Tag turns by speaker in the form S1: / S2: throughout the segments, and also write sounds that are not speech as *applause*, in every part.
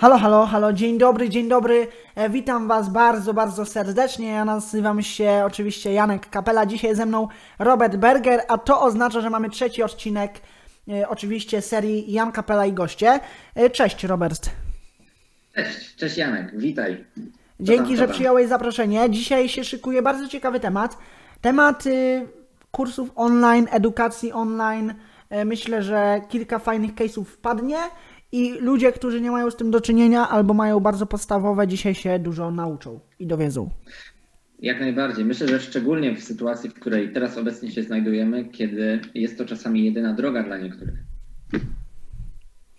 S1: Halo, halo, halo, dzień dobry, dzień dobry. E, witam Was bardzo, bardzo serdecznie. Ja nazywam się oczywiście Janek Kapela. Dzisiaj ze mną Robert Berger, a to oznacza, że mamy trzeci odcinek e, oczywiście serii Jan Kapela i goście. E, cześć, Robert.
S2: Cześć, cześć Janek, witaj. Co
S1: Dzięki,
S2: tam,
S1: że
S2: tam?
S1: przyjąłeś zaproszenie. Dzisiaj się szykuje bardzo ciekawy temat. Temat y, kursów online, edukacji online. Myślę, że kilka fajnych case'ów wpadnie i ludzie, którzy nie mają z tym do czynienia albo mają bardzo podstawowe, dzisiaj się dużo nauczą i dowiedzą.
S2: Jak najbardziej. Myślę, że szczególnie w sytuacji, w której teraz obecnie się znajdujemy, kiedy jest to czasami jedyna droga dla niektórych.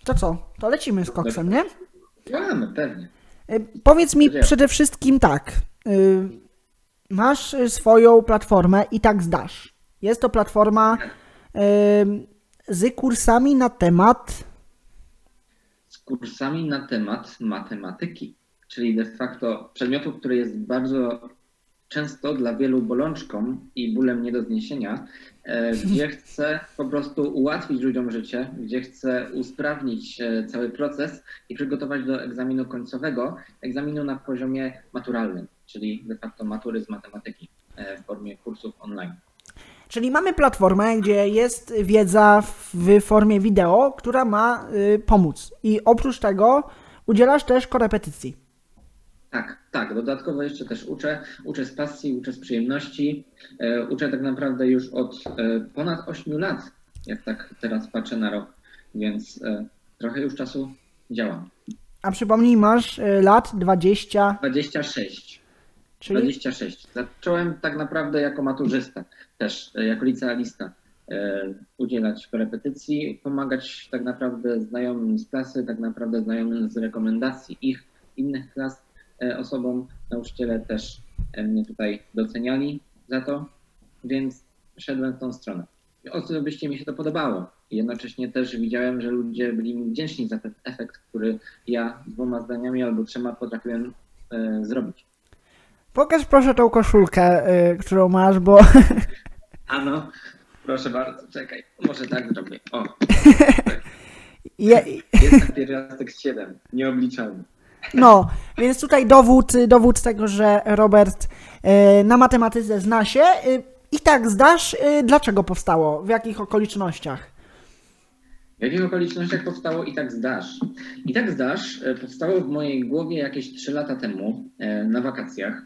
S1: To co? To lecimy z koksem, nie?
S2: Mamy, pewnie.
S1: Y, Powiedz mi przede wszystkim tak. y, Masz swoją platformę i tak zdasz. Jest to platforma y, z kursami na temat.
S2: Z kursami na temat matematyki, czyli de facto przedmiotu, który jest bardzo często dla wielu bolączką i bólem nie do zniesienia, e, gdzie *laughs* chcę po prostu ułatwić ludziom życie, gdzie chcę usprawnić e, cały proces i przygotować do egzaminu końcowego, egzaminu na poziomie maturalnym, czyli de facto matury z matematyki e, w formie kursów online.
S1: Czyli mamy platformę, gdzie jest wiedza w formie wideo, która ma y, pomóc. I oprócz tego udzielasz też korepetycji.
S2: Tak, tak. Dodatkowo jeszcze też uczę. Uczę z pasji, uczę z przyjemności. E, uczę tak naprawdę już od e, ponad 8 lat, jak tak teraz patrzę na rok, więc e, trochę już czasu działam.
S1: A przypomnij, masz lat 20,
S2: 26.
S1: czyli
S2: 26. Zacząłem tak naprawdę jako maturzysta, też e, jako licealista e, udzielać korepetycji, pomagać tak naprawdę znajomym z klasy, tak naprawdę znajomym z rekomendacji ich, innych klas e, osobom. Nauczyciele też mnie tutaj doceniali za to, więc szedłem w tą stronę. Osobiście mi się to podobało. Jednocześnie też widziałem, że ludzie byli mi wdzięczni za ten efekt, który ja dwoma zdaniami albo trzema potrafiłem zrobić.
S1: Pokaż proszę tą koszulkę, y, którą masz, bo
S2: Ano, proszę bardzo, czekaj, może tak zrobię. O, *laughs*
S1: je,
S2: jest pierwiastek z 7, nieobliczalny.
S1: No, więc tutaj dowód, dowód tego, że Robert y, na matematyce zna się. Y, I tak zdasz, y, dlaczego powstało, w jakich okolicznościach?
S2: W jakich okolicznościach powstało i tak zdasz? I tak zdasz e, powstało w mojej głowie jakieś 3 lata temu e, na wakacjach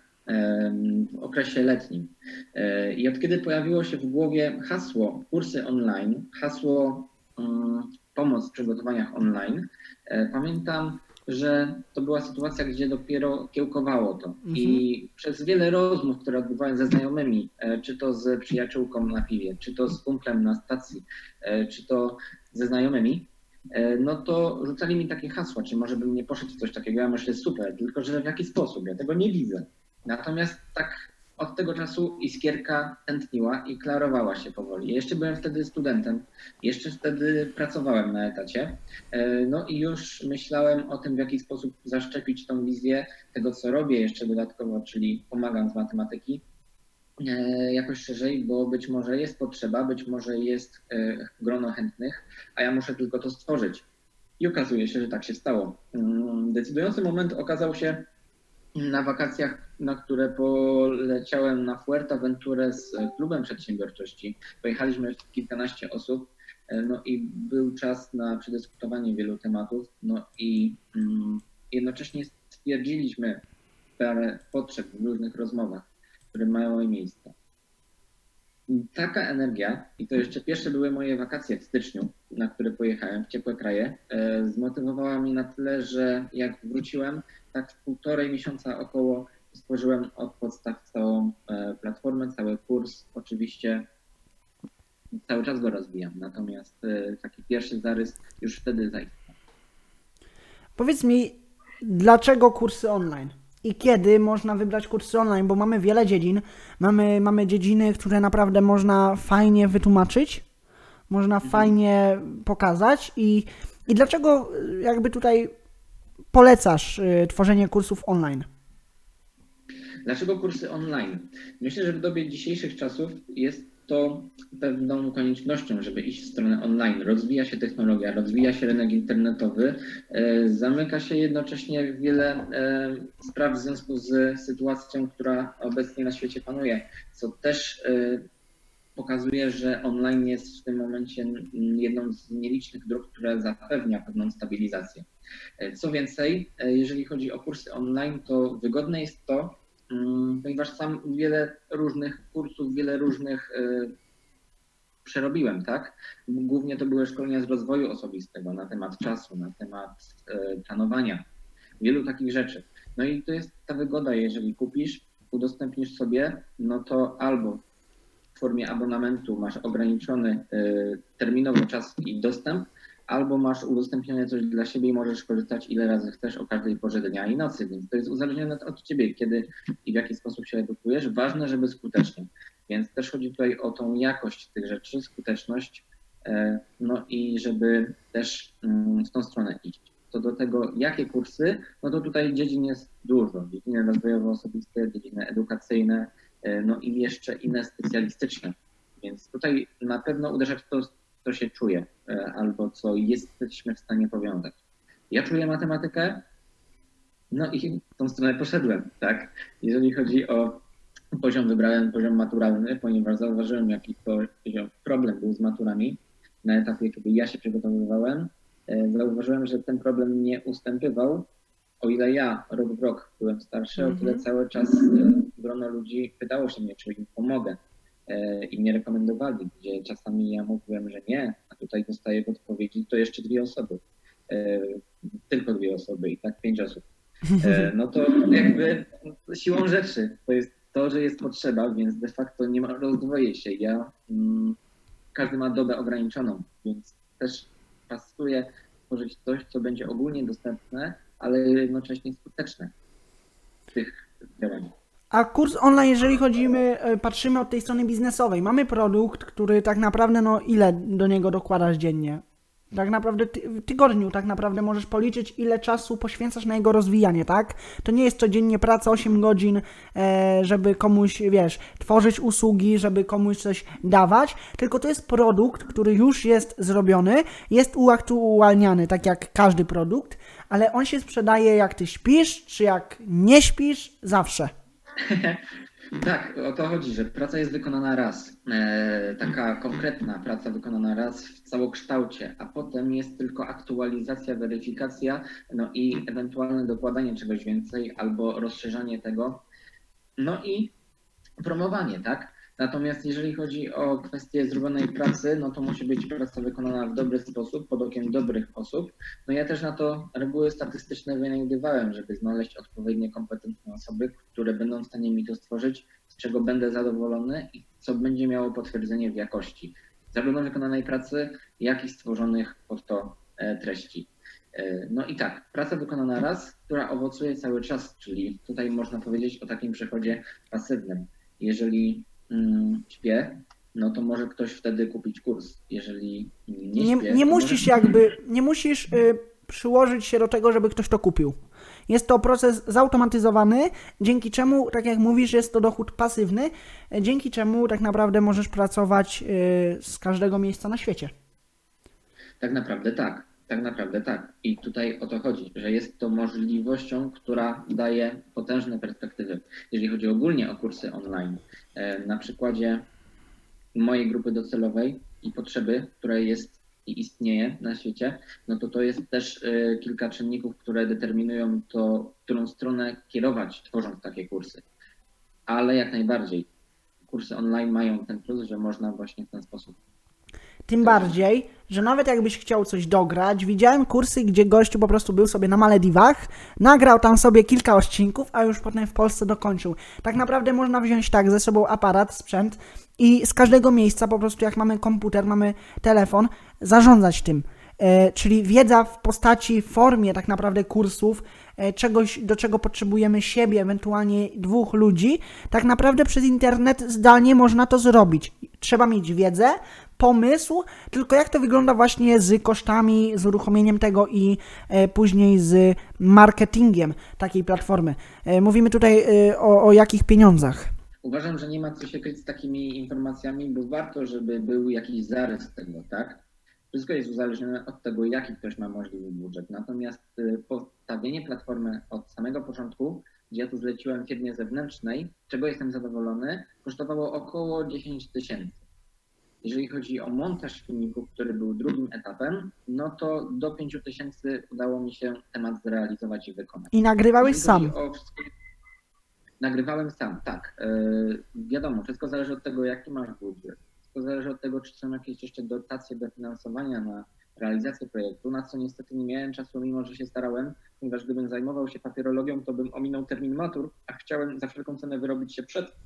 S2: w okresie letnim. E, I od kiedy pojawiło się w głowie hasło kursy online, hasło mm, pomoc w przygotowaniach online, e, pamiętam, że to była sytuacja, gdzie dopiero kiełkowało to. I przez wiele rozmów, które odbywałem ze znajomymi, e, czy to z przyjaciółką na piwie, czy to z kumplem na stacji, czy to ze znajomymi, no to rzucali mi takie hasła, czy może bym nie poszedł w coś takiego. Ja myślę, super, tylko że w jaki sposób? Ja tego nie widzę. Natomiast tak od tego czasu iskierka tętniła i klarowała się powoli. Jeszcze byłem wtedy studentem, jeszcze wtedy pracowałem na etacie, e, no i już myślałem o tym, w jaki sposób zaszczepić tą wizję tego, co robię jeszcze dodatkowo, czyli pomagam z matematyki, e, jakoś szerzej, bo być może jest potrzeba, być może jest e, grono chętnych, a ja muszę tylko to stworzyć. I okazuje się, że tak się stało. Mm, Decydujący moment okazał się na wakacjach, na które poleciałem na Fuerteventurę z klubem przedsiębiorczości. Pojechaliśmy kilkanaście osób, e, no i był czas na przedyskutowanie wielu tematów, no i mm, jednocześnie stwierdziliśmy parę potrzeb w różnych rozmowach, które mają miejsce. Taka energia, i to jeszcze pierwsze były moje wakacje w styczniu, na które pojechałem w ciepłe kraje, e, zmotywowała mnie na tyle, że jak wróciłem, tak w półtorej miesiąca około stworzyłem od podstaw całą e, platformę, cały kurs. Oczywiście cały czas go rozwijam, natomiast e, taki pierwszy zarys już wtedy zaistniał.
S1: Powiedz mi, dlaczego kursy online? I kiedy można wybrać kursy online? Bo mamy wiele dziedzin. Mamy, mamy dziedziny, które naprawdę można fajnie wytłumaczyć, można fajnie pokazać. I, I dlaczego y, jakby tutaj polecasz y, tworzenie kursów online?
S2: Dlaczego kursy online? Myślę, że w dobie dzisiejszych czasów jest to pewną koniecznością, żeby iść w stronę online. Rozwija się technologia, rozwija się rynek internetowy, e, zamyka się jednocześnie wiele e, spraw w związku z sytuacją, która obecnie na świecie panuje, co też e, pokazuje, że online jest w tym momencie jedną z nielicznych dróg, która zapewnia pewną stabilizację. Co więcej, jeżeli chodzi o kursy online, to wygodne jest to, mm, ponieważ sam wiele różnych kursów, wiele różnych przerobiłem, tak? Głównie to były szkolenia z rozwoju osobistego na temat czasu, na temat e, planowania, wielu takich rzeczy. No i to jest ta wygoda, jeżeli kupisz, udostępnisz sobie, no to albo w formie abonamentu masz ograniczony e, terminowo czas i dostęp, albo masz udostępnione coś dla siebie i możesz korzystać ile razy chcesz o każdej porze dnia i nocy, więc to jest uzależnione od ciebie, kiedy i w jaki sposób się edukujesz. Ważne, żeby skutecznie. Więc też chodzi tutaj o tą jakość tych rzeczy, skuteczność, e, no i żeby też mm, w tą stronę iść. Co do tego, jakie kursy, no to tutaj dziedzin jest dużo. Dziedziny rozwojowe osobiste, dziedziny edukacyjne, no i jeszcze inne specjalistyczne. Więc tutaj na pewno uderzać w to, co się czuje, e, albo co jesteśmy w stanie powiązać. Ja czuję matematykę, no i w tą stronę poszedłem, tak? Jeżeli chodzi o poziom wybrałem poziom maturalny, ponieważ zauważyłem, jaki poziom problem był z maturami na etapie, kiedy ja się przygotowywałem. E, zauważyłem, że ten problem nie ustępywał. O ile ja rok w rok byłem starszy, mm -hmm. o tyle mhm. cały czas e, grono ludzi pytało się mnie, czy im pomogę e, i mnie rekomendowali, gdzie czasami ja mówiłem, że nie, a tutaj dostaję w odpowiedzi, to jeszcze dwie osoby. Tylko dwie osoby i tak pięć osób. No to jakby siłą rzeczy to jest to, że jest potrzeba, więc de facto nie ma, rozdwoje się. Ja, mm, każdy ma dobę ograniczoną, więc też pasuje tworzyć coś, co będzie ogólnie dostępne, ale jednocześnie skuteczne w tych działaniach.
S1: A kurs online, jeżeli chodzimy, e, patrzymy od tej strony biznesowej, mamy produkt, który tak naprawdę, no ile do niego dokładasz dziennie? Tak naprawdę ty, w tygodniu tak naprawdę możesz policzyć, ile czasu poświęcasz na jego rozwijanie, tak? To nie jest codziennie praca 8 godzin, e, żeby komuś, wiesz, tworzyć usługi, żeby komuś coś dawać, tylko to jest produkt, który już jest zrobiony, jest uaktualniany, tak jak każdy produkt, ale on się sprzedaje jak ty śpisz, czy jak nie śpisz, zawsze. *laughs*
S2: Tak, o to chodzi, że praca jest wykonana raz. E, taka konkretna praca wykonana raz w całokształcie, a potem jest tylko aktualizacja, weryfikacja, no i ewentualne dokładanie czegoś więcej albo rozszerzanie tego. No i promowanie, tak? Natomiast jeżeli chodzi o kwestię zrobionej pracy, no to musi być praca wykonana w dobry sposób, pod okiem dobrych osób. No ja też na to reguły statystyczne wynajdywałem, żeby znaleźć odpowiednie kompetentne osoby, które będą w stanie mi to stworzyć, z czego będę zadowolony i co będzie miało potwierdzenie w jakości zarówno wykonanej pracy, jak i stworzonych pod to e, treści. E, no i tak, praca wykonana raz, która owocuje cały czas, czyli tutaj można powiedzieć o takim przechodzie pasywnym. Jeżeli śpię, no to może ktoś wtedy kupić kurs. Jeżeli nie śpię,
S1: nie, nie musisz może... jakby, nie musisz y, przyłożyć się do tego, żeby ktoś to kupił. Jest to proces zautomatyzowany, dzięki czemu, tak jak mówisz, jest to dochód pasywny, dzięki czemu tak naprawdę możesz pracować y, z każdego miejsca na świecie.
S2: Tak naprawdę tak. Tak naprawdę tak. I tutaj o to chodzi, że jest to możliwością, która daje potężne perspektywy. Jeżeli chodzi ogólnie o kursy online, e, na przykładzie mojej grupy docelowej i potrzeby, która jest i istnieje na świecie, no to to jest też e, kilka czynników, które determinują to, w którą stronę kierować, tworząc takie kursy. Ale jak najbardziej kursy online mają ten plus, że można właśnie w ten sposób
S1: tym bardziej, że nawet jakbyś chciał coś dograć, widziałem kursy, gdzie gościu po prostu był sobie na Malediwach, nagrał tam sobie kilka odcinków, a już potem w Polsce dokończył. Tak naprawdę można wziąć tak ze sobą aparat, sprzęt i z każdego miejsca po prostu jak mamy komputer, mamy telefon, zarządzać tym. E, czyli wiedza w postaci, formie tak naprawdę kursów, e, czegoś, do czego potrzebujemy siebie, ewentualnie dwóch ludzi, tak naprawdę przez internet zdalnie można to zrobić. Trzeba mieć wiedzę, pomysł, tylko jak to wygląda właśnie z kosztami, z uruchomieniem tego i e, później z marketingiem takiej platformy. E, mówimy tutaj e, o, o jakich pieniądzach?
S2: uważam, że nie ma co się kryć z takimi informacjami, bo warto, żeby był jakiś zarys tego, tak? Wszystko jest uzależnione od tego, jaki ktoś ma możliwy budżet. Natomiast postawienie platformy od samego początku, gdzie ja tu zleciłem firmie zewnętrznej, czego jestem zadowolony, kosztowało około 10 tysięcy. Jeżeli chodzi o montaż filmików, który był drugim etapem, no to do 5 tysięcy udało mi się temat zrealizować i wykonać.
S1: I nagrywałeś sam.
S2: o wszystkie- Nagrywałem sam, tak. Yy, wiadomo, wszystko zależy od tego, jaki masz budżet. Wszystko zależy od tego, czy są jakieś jeszcze dotacje dofinansowania na realizację projektu, na co niestety nie miałem czasu, mimo że się starałem, ponieważ gdybym zajmował się papierologią, to bym ominął termin matur, a chciałem za wszelką cenę wyrobić się przed.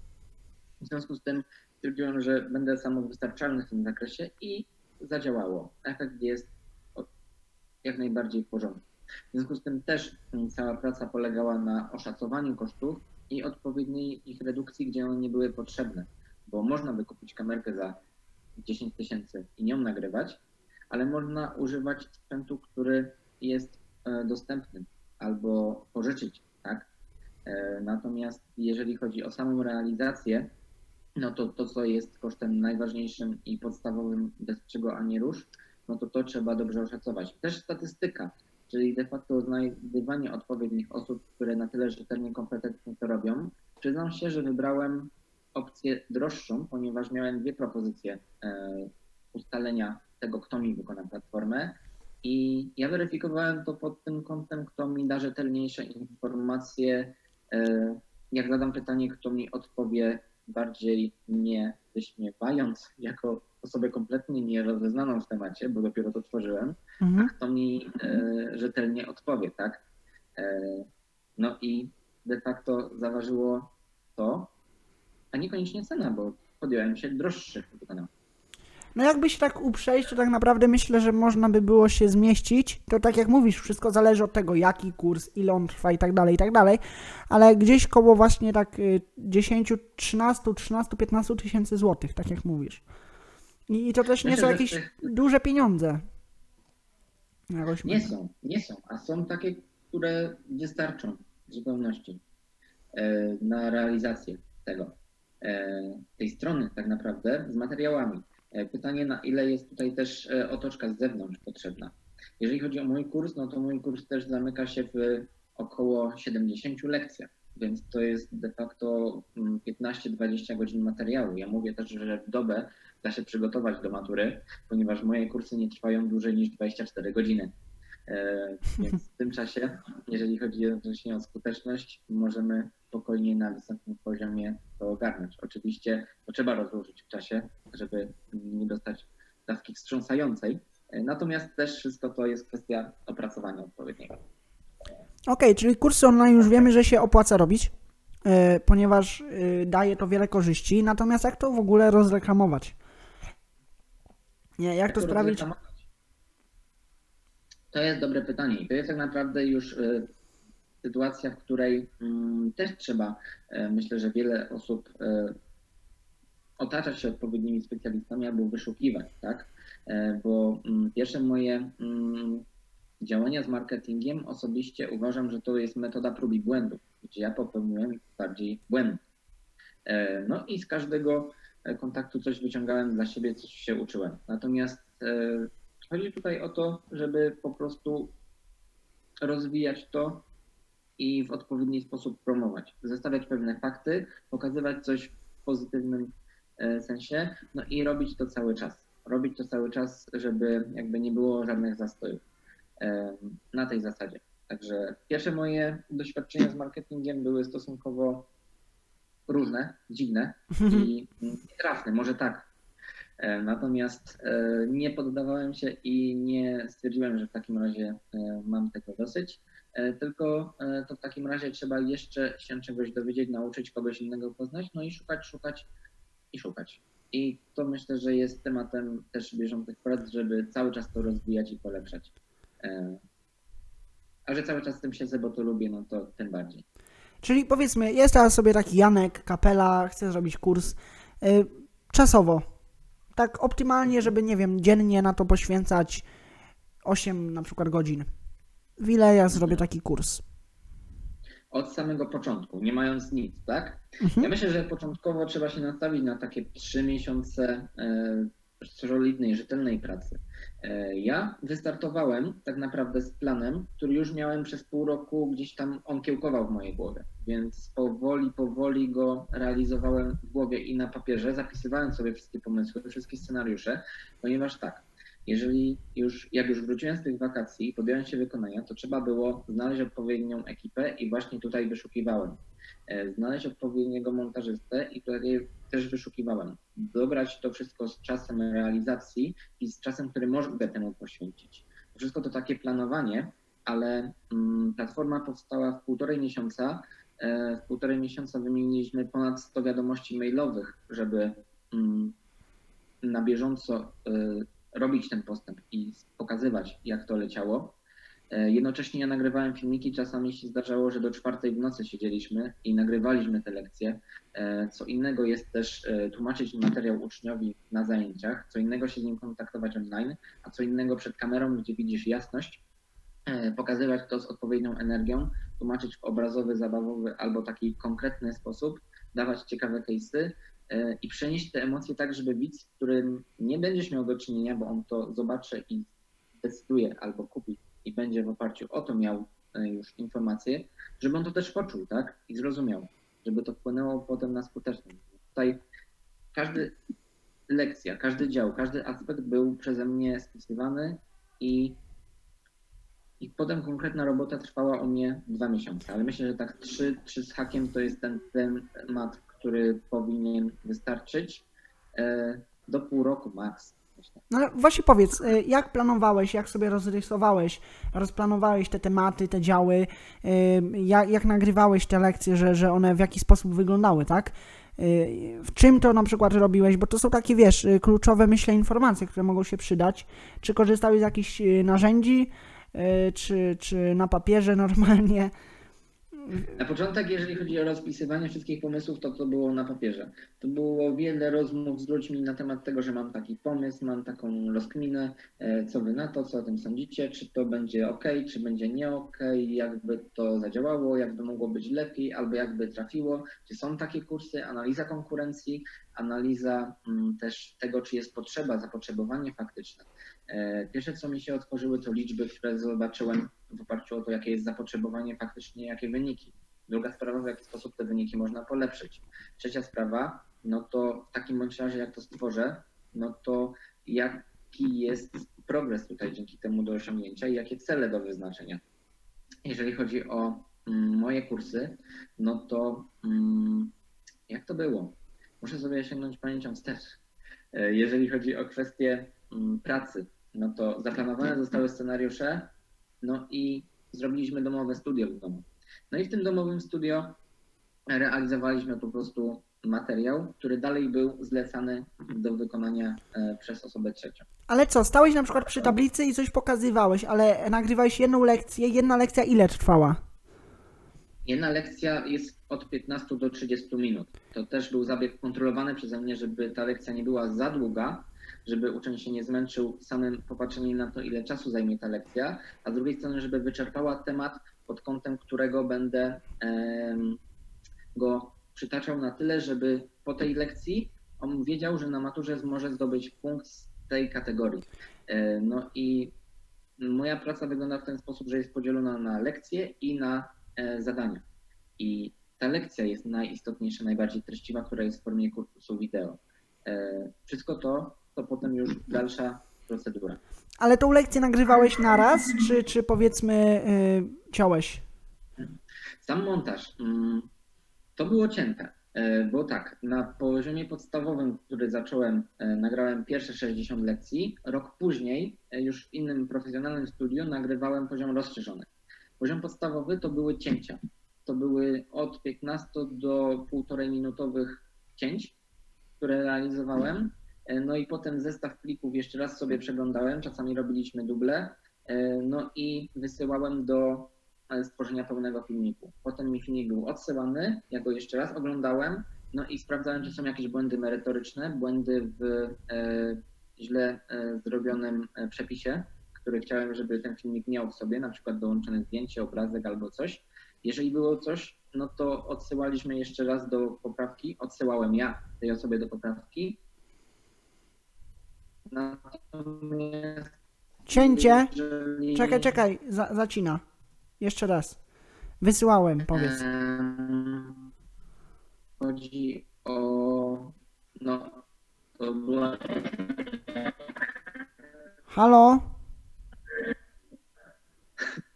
S2: W związku z tym stwierdziłem, że będę samowystarczalny w tym zakresie i zadziałało. Efekt jest jak najbardziej w porządku. W związku z tym też cała praca polegała na oszacowaniu kosztów i odpowiedniej ich redukcji, gdzie one nie były potrzebne. Bo można by kupić kamerkę za 10 tysięcy i nią nagrywać, ale można używać sprzętu, który jest e, dostępny albo pożyczyć, tak? E, Natomiast jeżeli chodzi o samą realizację, no to to, co jest kosztem najważniejszym i podstawowym, bez czego ani rusz, no to to trzeba dobrze oszacować. Też statystyka, czyli de facto znajdywanie odpowiednich osób, które na tyle rzetelnie, kompetentnie to robią. Przyznam się, że wybrałem opcję droższą, ponieważ miałem dwie propozycje e, ustalenia tego, kto mi wykona platformę. I ja weryfikowałem to pod tym kątem, kto mi da rzetelniejsze informacje. E, jak zadam pytanie, kto mi odpowie bardziej nie wyśmiewając jako osobę kompletnie nierozeznaną w temacie, bo dopiero to tworzyłem,
S1: Mhm.
S2: kto mi e, rzetelnie odpowie, tak? E, no i de facto zaważyło to, a niekoniecznie cena, bo podjąłem się droższych wykonawców.
S1: No jakby się tak uprzeć, to tak naprawdę myślę, że można by było się zmieścić. To tak jak mówisz, wszystko zależy od tego, jaki kurs, ile on trwa i tak dalej, i tak dalej. Ale gdzieś koło właśnie tak y, 10, 13, 13, 15 tysięcy złotych, tak jak mówisz. I, I to też nie są jakieś duże pieniądze. Jakoś
S2: Nie są, nie są, a są takie, które wystarczą w zupełności e, na realizację tego, e, tej strony tak naprawdę z materiałami. E, Pytanie, na ile jest tutaj też e, otoczka z zewnątrz potrzebna. Jeżeli chodzi o mój kurs, no to mój kurs też zamyka się w około 70 lekcjach, więc to jest de facto mm, 15-20 godzin materiału. Ja mówię też, że w dobę da się przygotować do matury, ponieważ moje kursy nie trwają dłużej niż 24 godziny. E, Więc w tym czasie, jeżeli chodzi jednocześnie o skuteczność, możemy spokojnie na wysokim poziomie to ogarnąć. Oczywiście to trzeba rozłożyć w czasie, żeby nie dostać dawki wstrząsającej. E, Natomiast też wszystko to jest kwestia opracowania odpowiedniego.
S1: Okej, czyli kursy online już wiemy, że się opłaca robić, y, ponieważ daje to wiele korzyści. Natomiast jak to w ogóle rozreklamować? Nie, jak to sprawić?
S2: To jest dobre pytanie. I to jest tak naprawdę już y, sytuacja, w której mm, też trzeba, y, myślę, że wiele osób y, otaczać się odpowiednimi specjalistami albo wyszukiwać, tak? E, Bo mm, pierwsze moje mm, działania z marketingiem osobiście uważam, że to jest metoda prób i błędów, gdzie ja popełniłem bardziej błędy. E, No i z każdego e, kontaktu coś wyciągałem dla siebie, coś się uczyłem. Natomiast e, chodzi tutaj o to, żeby po prostu rozwijać to i w odpowiedni sposób promować. Zestawiać pewne fakty, pokazywać coś w pozytywnym e, sensie, no i robić to cały czas. Robić to cały czas, żeby jakby nie było żadnych zastojów e, na tej zasadzie. Także pierwsze moje doświadczenia z marketingiem były stosunkowo różne, dziwne i *laughs* nietrafne, może tak. E, Natomiast e, nie poddawałem się i nie stwierdziłem, że w takim razie e, mam tego dosyć. Tylko to w takim razie trzeba jeszcze się czegoś dowiedzieć, nauczyć kogoś innego poznać, no i szukać, szukać i szukać. I to myślę, że jest tematem też bieżących prac, żeby cały czas to rozwijać i polepszać. A że cały czas tym siedzę, bo to lubię, no to tym bardziej.
S1: Czyli powiedzmy, jest teraz sobie taki Janek, kapela, chce zrobić kurs czasowo. Tak optymalnie, żeby, nie wiem, dziennie na to poświęcać 8 na przykład godzin. W ile ja zrobię taki kurs?
S2: od samego początku, nie mając nic, tak?
S1: Mhm.
S2: Ja myślę, że początkowo trzeba się nastawić na takie trzy miesiące e, solidnej, rzetelnej pracy. E, Ja wystartowałem tak naprawdę z planem, który już miałem przez pół roku, gdzieś tam on kiełkował w mojej głowie, więc powoli, powoli go realizowałem w głowie i na papierze, zapisywałem sobie wszystkie pomysły, wszystkie scenariusze, ponieważ tak, jeżeli już, jak już wróciłem z tych wakacji i podjąłem się wykonania, to trzeba było znaleźć odpowiednią ekipę i właśnie tutaj wyszukiwałem. E, Znaleźć odpowiedniego montażystę i tutaj też wyszukiwałem. Dobrać to wszystko z czasem realizacji i z czasem, który mogę temu poświęcić. Wszystko to takie planowanie, ale mm, platforma powstała w półtorej miesiąca. E, W półtorej miesiąca wymieniliśmy ponad 100 wiadomości mailowych, żeby mm, na bieżąco e, robić ten postęp i pokazywać, jak to leciało. E, Jednocześnie ja nagrywałem filmiki, czasami się zdarzało, że do czwartej w nocy siedzieliśmy i nagrywaliśmy te lekcje. E, Co innego jest też e, tłumaczyć materiał uczniowi na zajęciach, co innego się z nim kontaktować online, a co innego przed kamerą, gdzie widzisz jasność, pokazywać to z odpowiednią energią, tłumaczyć w obrazowy, zabawowy albo taki konkretny sposób, dawać ciekawe case'y i przenieść te emocje tak, żeby widz, z którym nie będziesz miał do czynienia, bo on to zobaczy i zdecyduje albo kupi i będzie w oparciu o to miał e, już informacje, żeby on to też poczuł, tak? I zrozumiał, żeby to wpłynęło potem na skuteczność. Tutaj każdy lekcja, każdy dział, każdy aspekt był przeze mnie spisywany i, i potem konkretna robota trwała u mnie dwa miesiące, ale myślę, że tak trzy, trzy z hakiem to jest ten temat, który powinien wystarczyć e, do pół roku. Myślę.
S1: No ale właśnie powiedz, y, jak planowałeś, jak sobie rozrysowałeś, rozplanowałeś te tematy, te działy, y, jak, jak nagrywałeś te lekcje, że, że one w jaki sposób wyglądały, tak? W czym to na przykład robiłeś, bo to są takie, wiesz, kluczowe, myślę, informacje, które mogą się przydać. Czy korzystałeś z jakichś narzędzi, czy, czy na papierze *laughs* normalnie?
S2: Na początek, jeżeli chodzi o rozpisywanie wszystkich pomysłów, to to było na papierze. To było wiele rozmów z ludźmi na temat tego, że mam taki pomysł, mam taką rozkminę, e, co wy na to, co o tym sądzicie, czy to będzie ok, czy będzie nie ok, jakby to zadziałało, jakby mogło być lepiej, albo jakby trafiło, czy są takie kursy, analiza konkurencji, analiza mm, też tego, czy jest potrzeba, zapotrzebowanie faktyczne. E, Pierwsze, co mi się otworzyły, to liczby, które zobaczyłem w oparciu o to, jakie jest zapotrzebowanie faktycznie, jakie wyniki. Druga sprawa, w jaki sposób te wyniki można polepszyć. Trzecia sprawa, no to w takim bądź razie, jak to stworzę, no to jaki jest progres tutaj dzięki temu do osiągnięcia i jakie cele do wyznaczenia. Jeżeli chodzi o mm, moje kursy, no to mm, jak to było? Muszę sobie sięgnąć pamięcią wstecz. E, Jeżeli chodzi o kwestię mm, pracy, no to zaplanowane zostały scenariusze, no i zrobiliśmy domowe studio w domu. No i w tym domowym studio realizowaliśmy po prostu materiał, który dalej był zlecany do wykonania e, przez osobę trzecią.
S1: Ale co, stałeś na przykład przy tablicy i coś pokazywałeś, ale nagrywałeś jedną lekcję, jedna lekcja ile trwała?
S2: Jedna lekcja jest od 15 do 30 minut. To też był zabieg kontrolowany przeze mnie, żeby ta lekcja nie była za długa, żeby uczeń się nie zmęczył samym popatrzeniem na to, ile czasu zajmie ta lekcja, a z drugiej strony, żeby wyczerpała temat pod kątem, którego będę go przytaczał na tyle, żeby po tej lekcji on wiedział, że na maturze może zdobyć punkt z tej kategorii. E, No i moja praca wygląda w ten sposób, że jest podzielona na lekcje i na e, zadania. I ta lekcja jest najistotniejsza, najbardziej treściwa, która jest w formie kursu wideo. E, Wszystko to, to potem już dalsza procedura.
S1: Ale tą lekcję nagrywałeś naraz, czy, czy powiedzmy yy, ciąłeś?
S2: Sam montaż mm, to było cięte, e, bo tak, na poziomie podstawowym, który zacząłem, e, nagrałem pierwsze 60 lekcji. Rok później, e, już w innym profesjonalnym studiu, nagrywałem poziom rozszerzony. Poziom podstawowy to były cięcia. To były od 15 do 1,5 minutowych cięć, które realizowałem. E, No i potem zestaw plików jeszcze raz sobie przeglądałem, czasami robiliśmy duble. E, No i wysyłałem do e, stworzenia pełnego filmiku. Potem mi filmik był odsyłany, ja go jeszcze raz oglądałem, no i sprawdzałem, czy są jakieś błędy merytoryczne, błędy w e, źle e, zrobionym przepisie, który chciałem, żeby ten filmik miał w sobie, na przykład dołączone zdjęcie, obrazek albo coś. Jeżeli było coś, no to odsyłaliśmy jeszcze raz do poprawki. Odsyłałem ja tej osobie do poprawki.
S1: Cięcie. Czekaj, czekaj, za, zacina. Jeszcze raz. Wysyłałem, powiedz.
S2: Chodzi o. No, to była.
S1: Halo?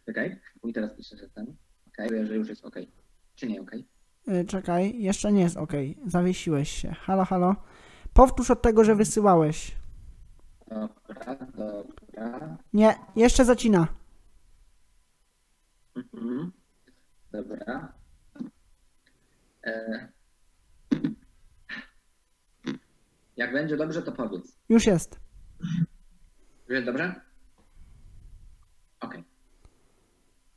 S2: Czekaj, mi teraz pisze, że ten. Okej, że już jest ok. Czy nie ok?
S1: Y, czekaj, jeszcze nie jest ok. Zawiesiłeś się. Halo, halo? Powtórz od tego, że wysyłałeś.
S2: Dobra, dobra.
S1: Nie, jeszcze zacina.
S2: Mhm. Dobra. E... Jak będzie dobrze, to powiedz.
S1: Już jest.
S2: Już jest dobrze? Ok.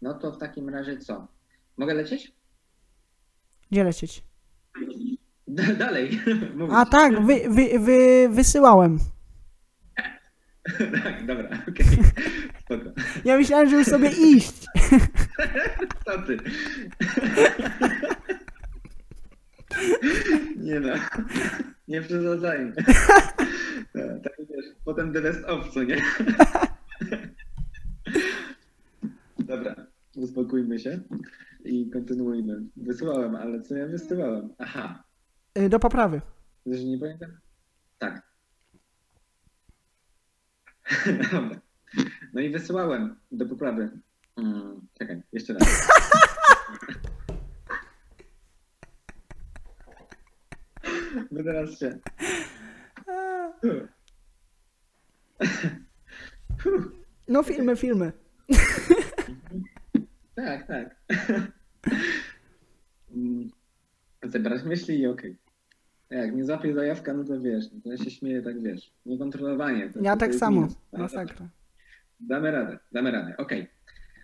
S2: No to w takim razie co? Mogę lecieć?
S1: Gdzie lecieć?
S2: D- dalej. *laughs* Mówić.
S1: A tak, wy, wy, wy, wysyłałem. *laughs*
S2: tak, dobra, okej. *laughs* Spoko.
S1: Ja myślałem, że już sobie iść. *laughs*
S2: Co ty? Nie no. Nie przesadzajmy. No, Tak wiesz, potem the best of, co nie? Dobra, uspokójmy się i kontynuujmy. Wysyłałem, ale co ja wysyłałem? Aha,
S1: Y, Do poprawy.
S2: że nie pamiętam? Tak. *laughs* No i wysyłałem do poprawy. Mm, czekaj, jeszcze raz. Bo *laughs* teraz się. *laughs*
S1: No filmy, filmy.
S2: Tak, tak. Mm, Zebrać myśli i okej. Jak nie złapie zajawka, no to wiesz, no to ja się śmieję, tak wiesz. Niekontrolowanie. To,
S1: Ja
S2: to
S1: tak samo.
S2: minus.
S1: Masakra.
S2: Damy radę, damy radę, okej.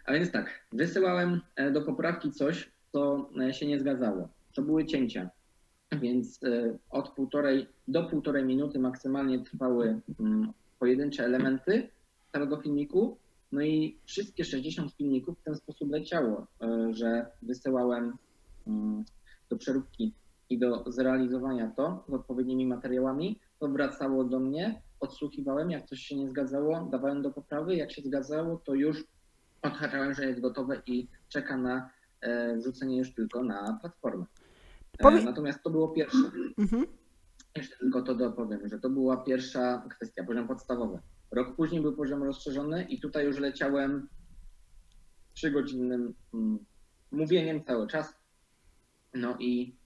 S2: A więc tak, wysyłałem e, do poprawki coś, co e, się nie zgadzało. To były cięcia, więc e, od półtorej do półtorej minuty maksymalnie trwały mm, pojedyncze elementy całego filmiku. No i wszystkie 60 filmików w ten sposób leciało, że wysyłałem mm, do przeróbki i do zrealizowania to z odpowiednimi materiałami, to wracało do mnie, odsłuchiwałem, jak coś się nie zgadzało, dawałem do poprawy, jak się zgadzało, to już odhaczałem, że jest gotowe i czeka na e, wrzucenie już tylko na platformę. E, natomiast to było pierwsze.
S1: Mhm.
S2: Jeszcze tylko to dopowiem, że to była pierwsza kwestia, poziom podstawowy. Rok później był poziom rozszerzony i tutaj już leciałem trzygodzinnym mm, mówieniem cały czas. No i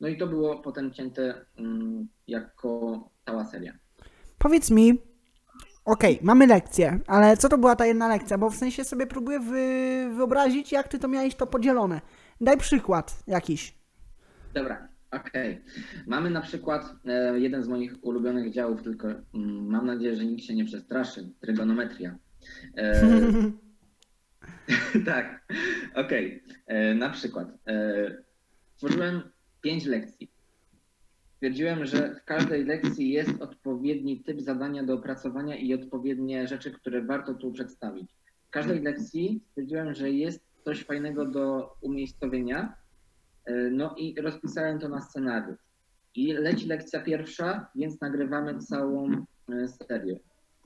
S2: no i to było potem cięte mm, jako cała seria.
S1: Powiedz mi, okej, mamy lekcję, ale co to była ta jedna lekcja? Bo w sensie sobie próbuję wy, wyobrazić, jak ty to miałeś to podzielone. Daj przykład jakiś.
S2: Dobra, okej. Mamy na przykład e, jeden z moich ulubionych działów, tylko mm, mam nadzieję, że nikt się nie przestraszy. Trygonometria. E, *laughs* *laughs* tak, okej. E, Na przykład tworzyłem pięć lekcji. Stwierdziłem, że w każdej lekcji jest odpowiedni typ zadania do opracowania i odpowiednie rzeczy, które warto tu przedstawić. W każdej lekcji stwierdziłem, że jest coś fajnego do umiejscowienia, e, no i rozpisałem to na scenariusz. I leci lekcja pierwsza, więc nagrywamy całą e, serię.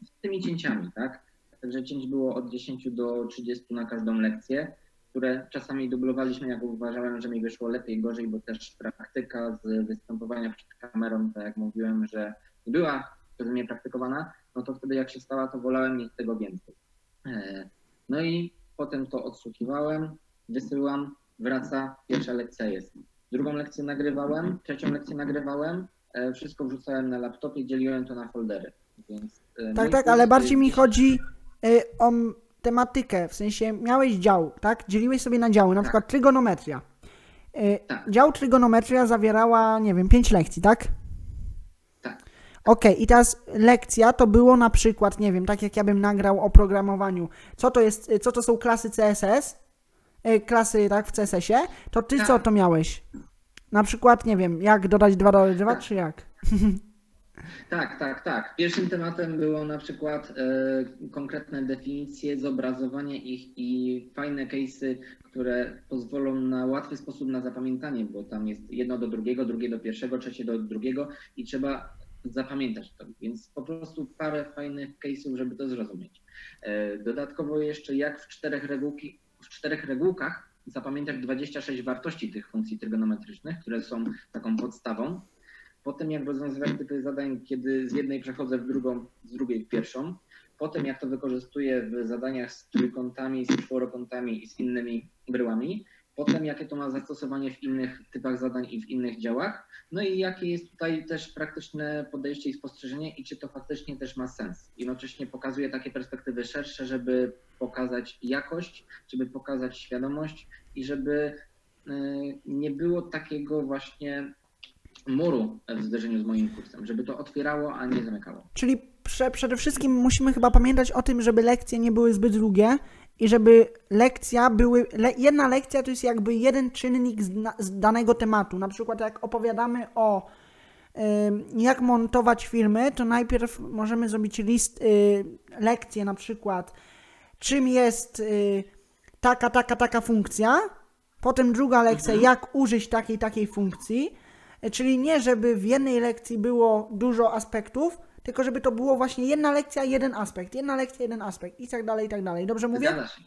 S2: Z tymi cięciami, tak? Także cięć było od 10 do 30 na każdą lekcję, które czasami dublowaliśmy, jak uważałem, że mi wyszło lepiej, gorzej, bo też praktyka z występowania przed kamerą, tak jak mówiłem, że nie była przeze mnie praktykowana, no to wtedy jak się stała, to wolałem mieć tego więcej. E, No i potem to odsłuchiwałem, wysyłam, wraca, pierwsza lekcja jest. Drugą lekcję nagrywałem, trzecią lekcję nagrywałem, e, wszystko wrzucałem na laptopie, dzieliłem to na foldery. Więc, e,
S1: Tak,
S2: mój
S1: tak, ale bardziej mi
S2: 10
S1: chodzi o tematykę, w sensie miałeś dział, tak? Dzieliłeś sobie na działy, na
S2: Tak.
S1: przykład trygonometria. Y,
S2: Tak.
S1: Dział trygonometria zawierała, nie wiem, pięć lekcji, tak?
S2: Tak.
S1: Okej, i teraz lekcja to było na przykład, nie wiem, tak jak ja bym nagrał o programowaniu. Co to jest, y, co to są klasy CSS? Y, Klasy, tak, w CSS-ie. To ty
S2: Tak.
S1: co to miałeś? Na przykład, nie wiem, jak dodać 2 do 2,
S2: Tak.
S1: czy jak? *laughs*
S2: Tak, tak, tak. Pierwszym tematem było na przykład e, konkretne definicje, zobrazowanie ich i fajne case'y, które pozwolą na łatwy sposób na zapamiętanie, bo tam jest jedno do drugiego, drugie do pierwszego, trzecie do drugiego i trzeba zapamiętać to. Więc po prostu parę fajnych case'ów, żeby to zrozumieć. E, dodatkowo jeszcze jak w czterech, regułki, w czterech regułkach zapamiętać 26 wartości tych funkcji trygonometrycznych, które są taką podstawą. Potem jak rozwiązywać typy zadań, kiedy z jednej przechodzę w drugą, z drugiej w pierwszą. Potem jak to wykorzystuję w zadaniach z trójkątami, z czworokątami i z innymi bryłami. Potem jakie to ma zastosowanie w innych typach zadań i w innych działach. No i jakie jest tutaj też praktyczne podejście i spostrzeżenie i czy to faktycznie też ma sens. Jednocześnie pokazuje takie perspektywy szersze, żeby pokazać jakość, żeby pokazać świadomość i żeby y, nie było takiego właśnie muru w zderzeniu z moim kursem, żeby to otwierało, a nie zamykało.
S1: Czyli prze, przede wszystkim musimy chyba pamiętać o tym, żeby lekcje nie były zbyt długie i żeby lekcja były. Le, jedna lekcja to jest jakby jeden czynnik z, z danego tematu. Na przykład, jak opowiadamy o y, jak montować filmy, to najpierw możemy zrobić list, y, lekcję na przykład, czym jest y, taka, taka, taka funkcja. Potem druga lekcja,
S2: Mhm.
S1: jak użyć takiej, takiej funkcji. Czyli nie, żeby w jednej lekcji było dużo aspektów, tylko żeby to było właśnie jedna lekcja, jeden aspekt, jedna lekcja, jeden aspekt i tak dalej, i tak dalej. Dobrze mówię?
S2: Zgadza się.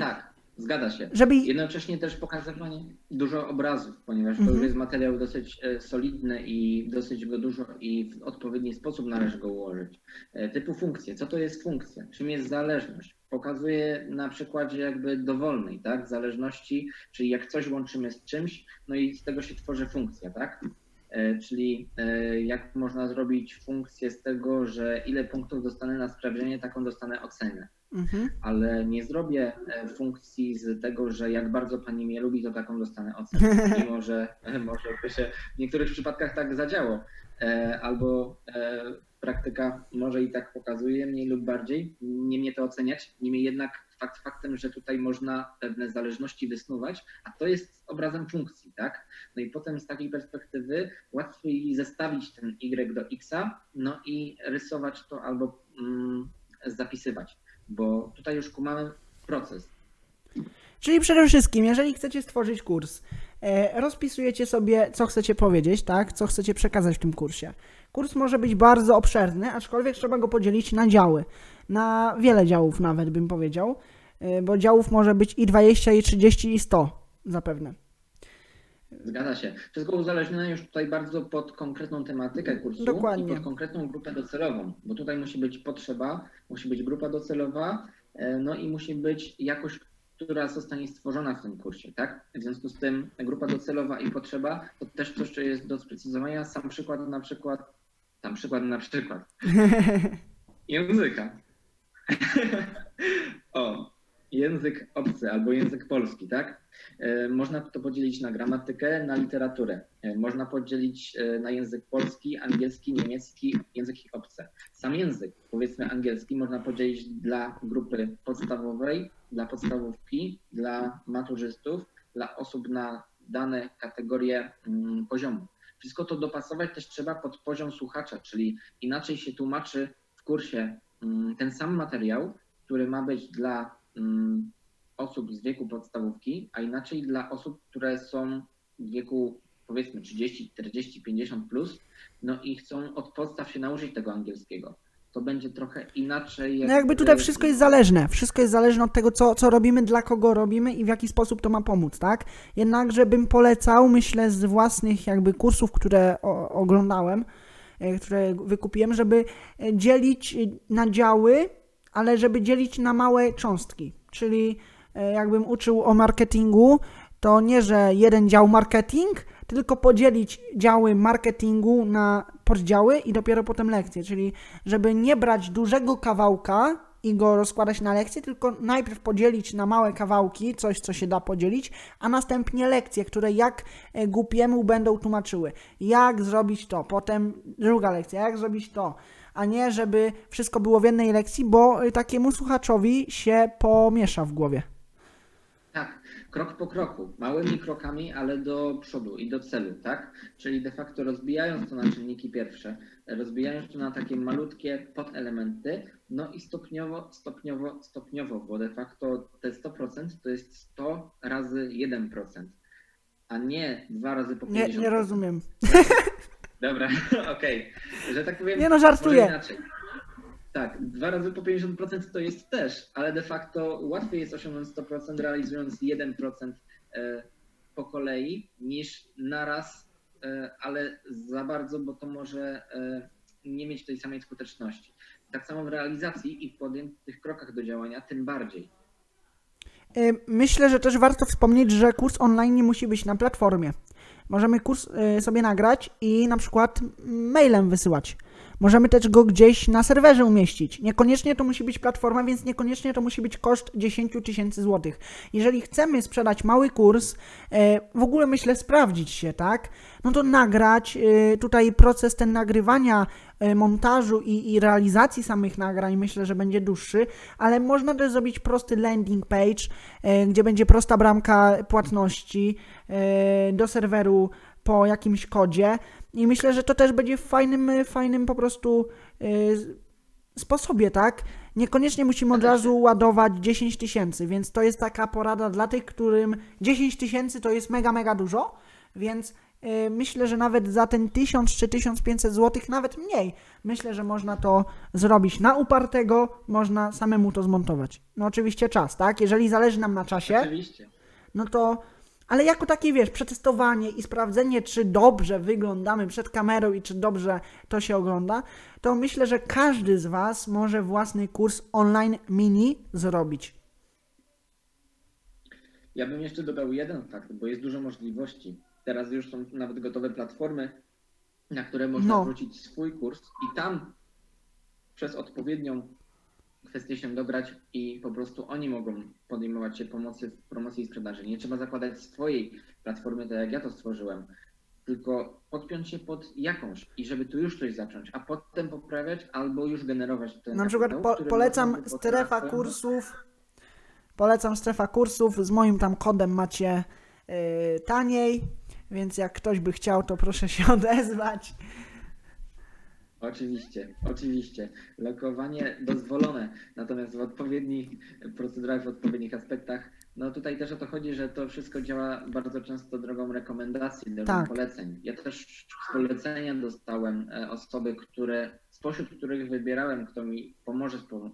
S2: Tak, zgadza się.
S1: Żeby...
S2: Jednocześnie też pokazywanie dużo obrazów, ponieważ to już
S1: Mhm.
S2: jest materiał dosyć e, solidny i dosyć go dużo i w odpowiedni sposób należy go ułożyć. E, Typu funkcje. Co to jest funkcja? Czym jest zależność? Pokazuję na przykładzie jakby dowolnej, tak? Zależności, czyli jak coś łączymy z czymś, no i z tego się tworzy funkcja, tak? E, Czyli e, jak można zrobić funkcję z tego, że ile punktów dostanę na sprawdzenie, taką dostanę ocenę
S1: Mhm.
S2: ale nie zrobię e, funkcji z tego, że jak bardzo pani mnie lubi, to taką dostanę ocenę. *laughs* Mimo, że może by się w niektórych przypadkach tak zadziało. Albo praktyka może i tak pokazuje, mniej lub bardziej. Nie mnie to oceniać. Niemniej jednak fakt faktem, że tutaj można pewne zależności wysnuwać, a to jest obrazem funkcji, tak? No i potem z takiej perspektywy łatwiej zestawić ten y do xa, no i rysować to albo mm, zapisywać bo tutaj już kumamy proces.
S1: Czyli przede wszystkim, jeżeli chcecie stworzyć kurs, e, rozpisujecie sobie, co chcecie powiedzieć, tak? Co chcecie przekazać w tym kursie. Kurs może być bardzo obszerny, aczkolwiek trzeba go podzielić na działy. Na wiele działów nawet bym powiedział, e, bo działów może być i 20, i 30, i 100 zapewne.
S2: Zgadza się. Wszystko uzależnione już tutaj bardzo pod konkretną tematykę kursu
S1: Dokładnie.
S2: i pod konkretną grupę docelową, bo tutaj musi być potrzeba, musi być grupa docelowa, e, no i musi być jakość, która zostanie stworzona w tym kursie, tak? W związku z tym grupa docelowa i potrzeba to też coś, co jest do sprecyzowania. Sam przykład na przykład, tam przykład na przykład *laughs* języka. *laughs* o, język obcy albo język polski, tak? E, Można to podzielić na gramatykę, na literaturę. E, Można podzielić e, na język polski, angielski, niemiecki, języki obce. Sam język, powiedzmy angielski, można podzielić dla grupy podstawowej, dla podstawówki, dla maturzystów, dla osób na dane kategorie mm, poziomu. Wszystko to dopasować też trzeba pod poziom słuchacza, czyli inaczej się tłumaczy w kursie mm, ten sam materiał, który ma być dla mm, osób z wieku podstawówki, a inaczej dla osób, które są w wieku powiedzmy 30, 40, 50 plus, no i chcą od podstaw się nauczyć tego angielskiego. To będzie trochę inaczej.
S1: No jakby tutaj wszystko jest zależne. Wszystko jest zależne od tego, co, co robimy, dla kogo robimy i w jaki sposób to ma pomóc, tak? Jednakże bym polecał, myślę, z własnych jakby kursów, które o, oglądałem, e, które wykupiłem, żeby e, dzielić e, na działy, ale żeby dzielić na małe cząstki. Czyli e, jakbym uczył o marketingu, to nie, że jeden dział marketing, tylko podzielić działy marketingu na poddziały i dopiero potem lekcje. Czyli żeby nie brać dużego kawałka i go rozkładać na lekcje, tylko najpierw podzielić na małe kawałki, coś co się da podzielić, a następnie lekcje, które jak e, głupiemu będą tłumaczyły, jak zrobić to, potem druga lekcja, jak zrobić to, a nie żeby wszystko było w jednej lekcji, bo e, takiemu słuchaczowi się pomiesza w głowie.
S2: Krok po kroku, małymi krokami, ale do przodu i do celu, tak? Czyli de facto rozbijając to na czynniki pierwsze, rozbijając to na takie malutkie podelementy, no i stopniowo, stopniowo, stopniowo, bo de facto te 100% to jest 100 razy 1%, a nie dwa razy po 50%.
S1: Nie, nie rozumiem.
S2: Dobra, *laughs* okej. Że tak powiem.
S1: Nie no, żartuję.
S2: inaczej. Tak, dwa razy po 50% to jest też, ale de facto łatwiej jest osiągnąć 100% realizując 1% e, po kolei niż naraz, e, ale za bardzo, bo to może e, nie mieć tej samej skuteczności. Tak samo w realizacji i w podjętych krokach do działania, tym bardziej.
S1: Myślę, że też warto wspomnieć, że kurs online nie musi być na platformie. Możemy kurs sobie nagrać i na przykład mailem wysyłać. Możemy też go gdzieś na serwerze umieścić. Niekoniecznie to musi być platforma, więc niekoniecznie to musi być koszt 10 tysięcy złotych. Jeżeli chcemy sprzedać mały kurs, e, w ogóle myślę sprawdzić się, tak? No to nagrać e, tutaj proces ten nagrywania, e, montażu i, i realizacji samych nagrań myślę, że będzie dłuższy, ale można też zrobić prosty landing page, gdzie będzie prosta bramka płatności do serweru po jakimś kodzie i myślę, że to też będzie w fajnym, fajnym po prostu e, sposobie, tak? Niekoniecznie musimy od razu ładować 10 tysięcy, więc to jest taka porada dla tych, którym 10 tysięcy to jest mega, mega dużo, więc e, myślę, że nawet za ten 1000 czy 1500 zł, nawet mniej, myślę, że można to zrobić na upartego, można samemu to zmontować. No oczywiście czas, tak? Jeżeli zależy nam na czasie,
S2: Oczywiście.
S1: no to. Ale jako takie wiesz, przetestowanie i sprawdzenie, czy dobrze wyglądamy przed kamerą i czy dobrze to się ogląda, to myślę, że każdy z Was może własny kurs online mini zrobić.
S2: Ja bym jeszcze dodał jeden fakt, bo jest dużo możliwości. Teraz już są nawet gotowe platformy, na które można
S1: No.
S2: wrzucić swój kurs i tam przez odpowiednią kwestię się dobrać i po prostu oni mogą podejmować się pomocy w promocji i sprzedaży. Nie trzeba zakładać swojej platformy, tak jak ja to stworzyłem, tylko podpiąć się pod jakąś i żeby tu już coś zacząć, a potem poprawiać albo już generować ten
S1: Na przykład po, polecam strefa kursów. Polecam strefa kursów. Z moim tam kodem macie yy, taniej, więc jak ktoś by chciał, to proszę się *laughs* odezwać.
S2: Oczywiście, oczywiście. Lokowanie dozwolone, natomiast w odpowiednich procedurach, w odpowiednich aspektach. No tutaj też o to chodzi, że to wszystko działa bardzo często drogą rekomendacji, drogą
S1: Tak.
S2: poleceń. Ja też z polecenia dostałem e, osoby, które, spośród których wybierałem, kto mi pomoże z, po-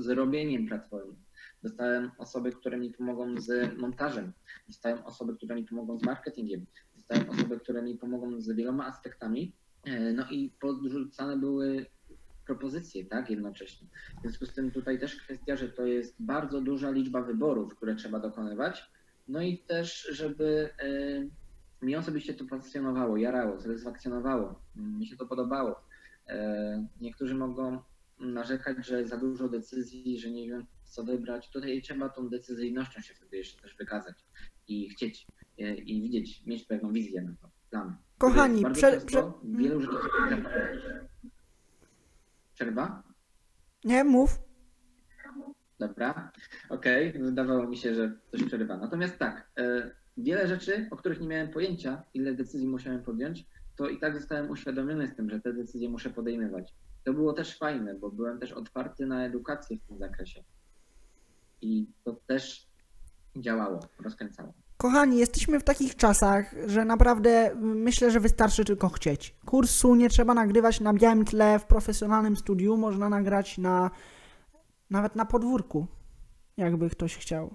S2: z robieniem platformy. Dostałem osoby, które mi pomogą z montażem. Dostałem osoby, które mi pomogą z marketingiem. Dostałem osoby, które mi pomogą z wieloma aspektami. E, No i podrzucane były propozycje, tak, jednocześnie. W związku z tym tutaj też kwestia, że to jest bardzo duża liczba wyborów, które trzeba dokonywać. No i też, żeby e, mi osobiście to pasjonowało, jarało, satysfakcjonowało. Mi się to podobało. E, Niektórzy mogą narzekać, że za dużo decyzji, że nie wiem co wybrać. Tutaj trzeba tą decyzyjnością się wtedy jeszcze też wykazać i chcieć i widzieć, mieć pewną wizję na to, plan.
S1: Kochani, prze, prze,
S2: wielu rzeczy Przerwa?
S1: nie mów.
S2: Dobra. Okej, wydawało mi się, że coś przerywa. Natomiast tak, e, wiele rzeczy, o których nie miałem pojęcia, ile decyzji musiałem podjąć, to i tak zostałem uświadomiony z tym, że te decyzje muszę podejmować. To było też fajne, bo byłem też otwarty na edukację w tym zakresie. I to też działało, rozkręcało.
S1: Kochani, jesteśmy w takich czasach, że naprawdę mm, myślę, że wystarczy tylko chcieć. Kursu nie trzeba nagrywać na białym tle w profesjonalnym studiu, można nagrać na nawet na podwórku, jakby ktoś chciał.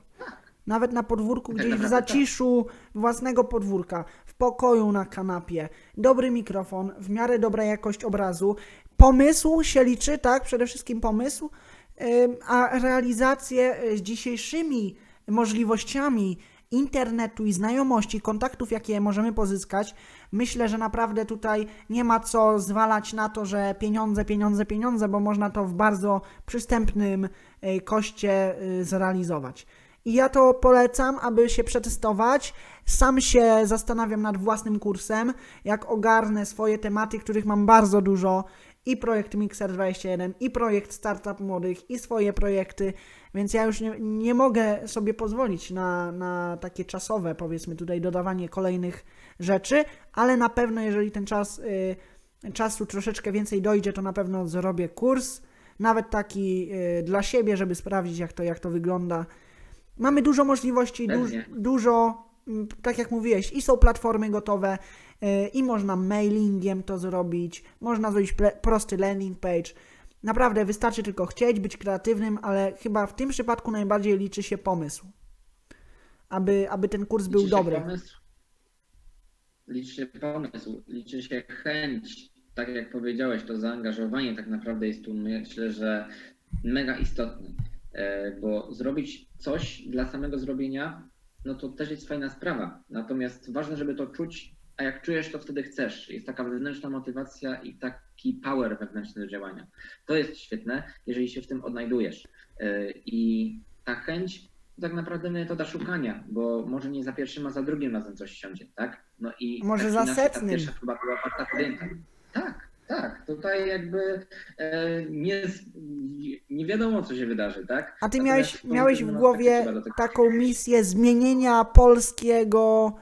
S1: Nawet na podwórku, gdzieś w
S2: tak.
S1: zaciszu własnego podwórka, w pokoju na kanapie, dobry mikrofon, w miarę dobra jakość obrazu. Pomysł się liczy, tak? Przede wszystkim pomysł, a realizację z dzisiejszymi możliwościami internetu i znajomości, kontaktów, jakie możemy pozyskać, myślę, że naprawdę tutaj nie ma co zwalać na to, że pieniądze, pieniądze, pieniądze, bo można to w bardzo przystępnym y, koszcie y, zrealizować. I ja to polecam, aby się przetestować. Sam się zastanawiam nad własnym kursem, jak ogarnę swoje tematy, których mam bardzo dużo i projekt Mixer21, i projekt Startup Młodych, i swoje projekty, więc ja już nie, nie mogę sobie pozwolić na, na takie czasowe, powiedzmy tutaj, dodawanie kolejnych rzeczy, ale na pewno, jeżeli ten czas, y, czasu troszeczkę więcej dojdzie, to na pewno zrobię kurs, nawet taki y, dla siebie, żeby sprawdzić, jak to, jak to wygląda. Mamy dużo możliwości, du, dużo, mm, tak jak mówiłeś, i są platformy gotowe, i można mailingiem to zrobić, można zrobić prosty landing page. Naprawdę wystarczy tylko chcieć, być kreatywnym, ale chyba w tym przypadku najbardziej liczy się pomysł. Aby, aby ten kurs był
S2: Liczy się
S1: dobry.
S2: Pomysł, liczy się pomysł, liczy się chęć. Tak jak powiedziałeś, to zaangażowanie tak naprawdę jest tu myślę, że mega istotne. E, Bo zrobić coś dla samego zrobienia, no to też jest fajna sprawa. Natomiast ważne, żeby to czuć, a jak czujesz, to wtedy chcesz. Jest taka wewnętrzna motywacja i taki power wewnętrzny do działania. To jest świetne, jeżeli się w tym odnajdujesz. E, I ta chęć tak naprawdę metoda szukania, bo może nie za pierwszym, a za drugim razem coś siądzie, tak? No i
S1: Może
S2: tak
S1: za
S2: ta
S1: setnym.
S2: pierwsza chyba była warta podjęta. Tak, tak. Tutaj jakby e, nie, nie wiadomo, co się wydarzy, tak?
S1: A ty
S2: Natomiast
S1: miałeś, miałeś w
S2: aspekcie
S1: głowie taką misję zmienienia polskiego,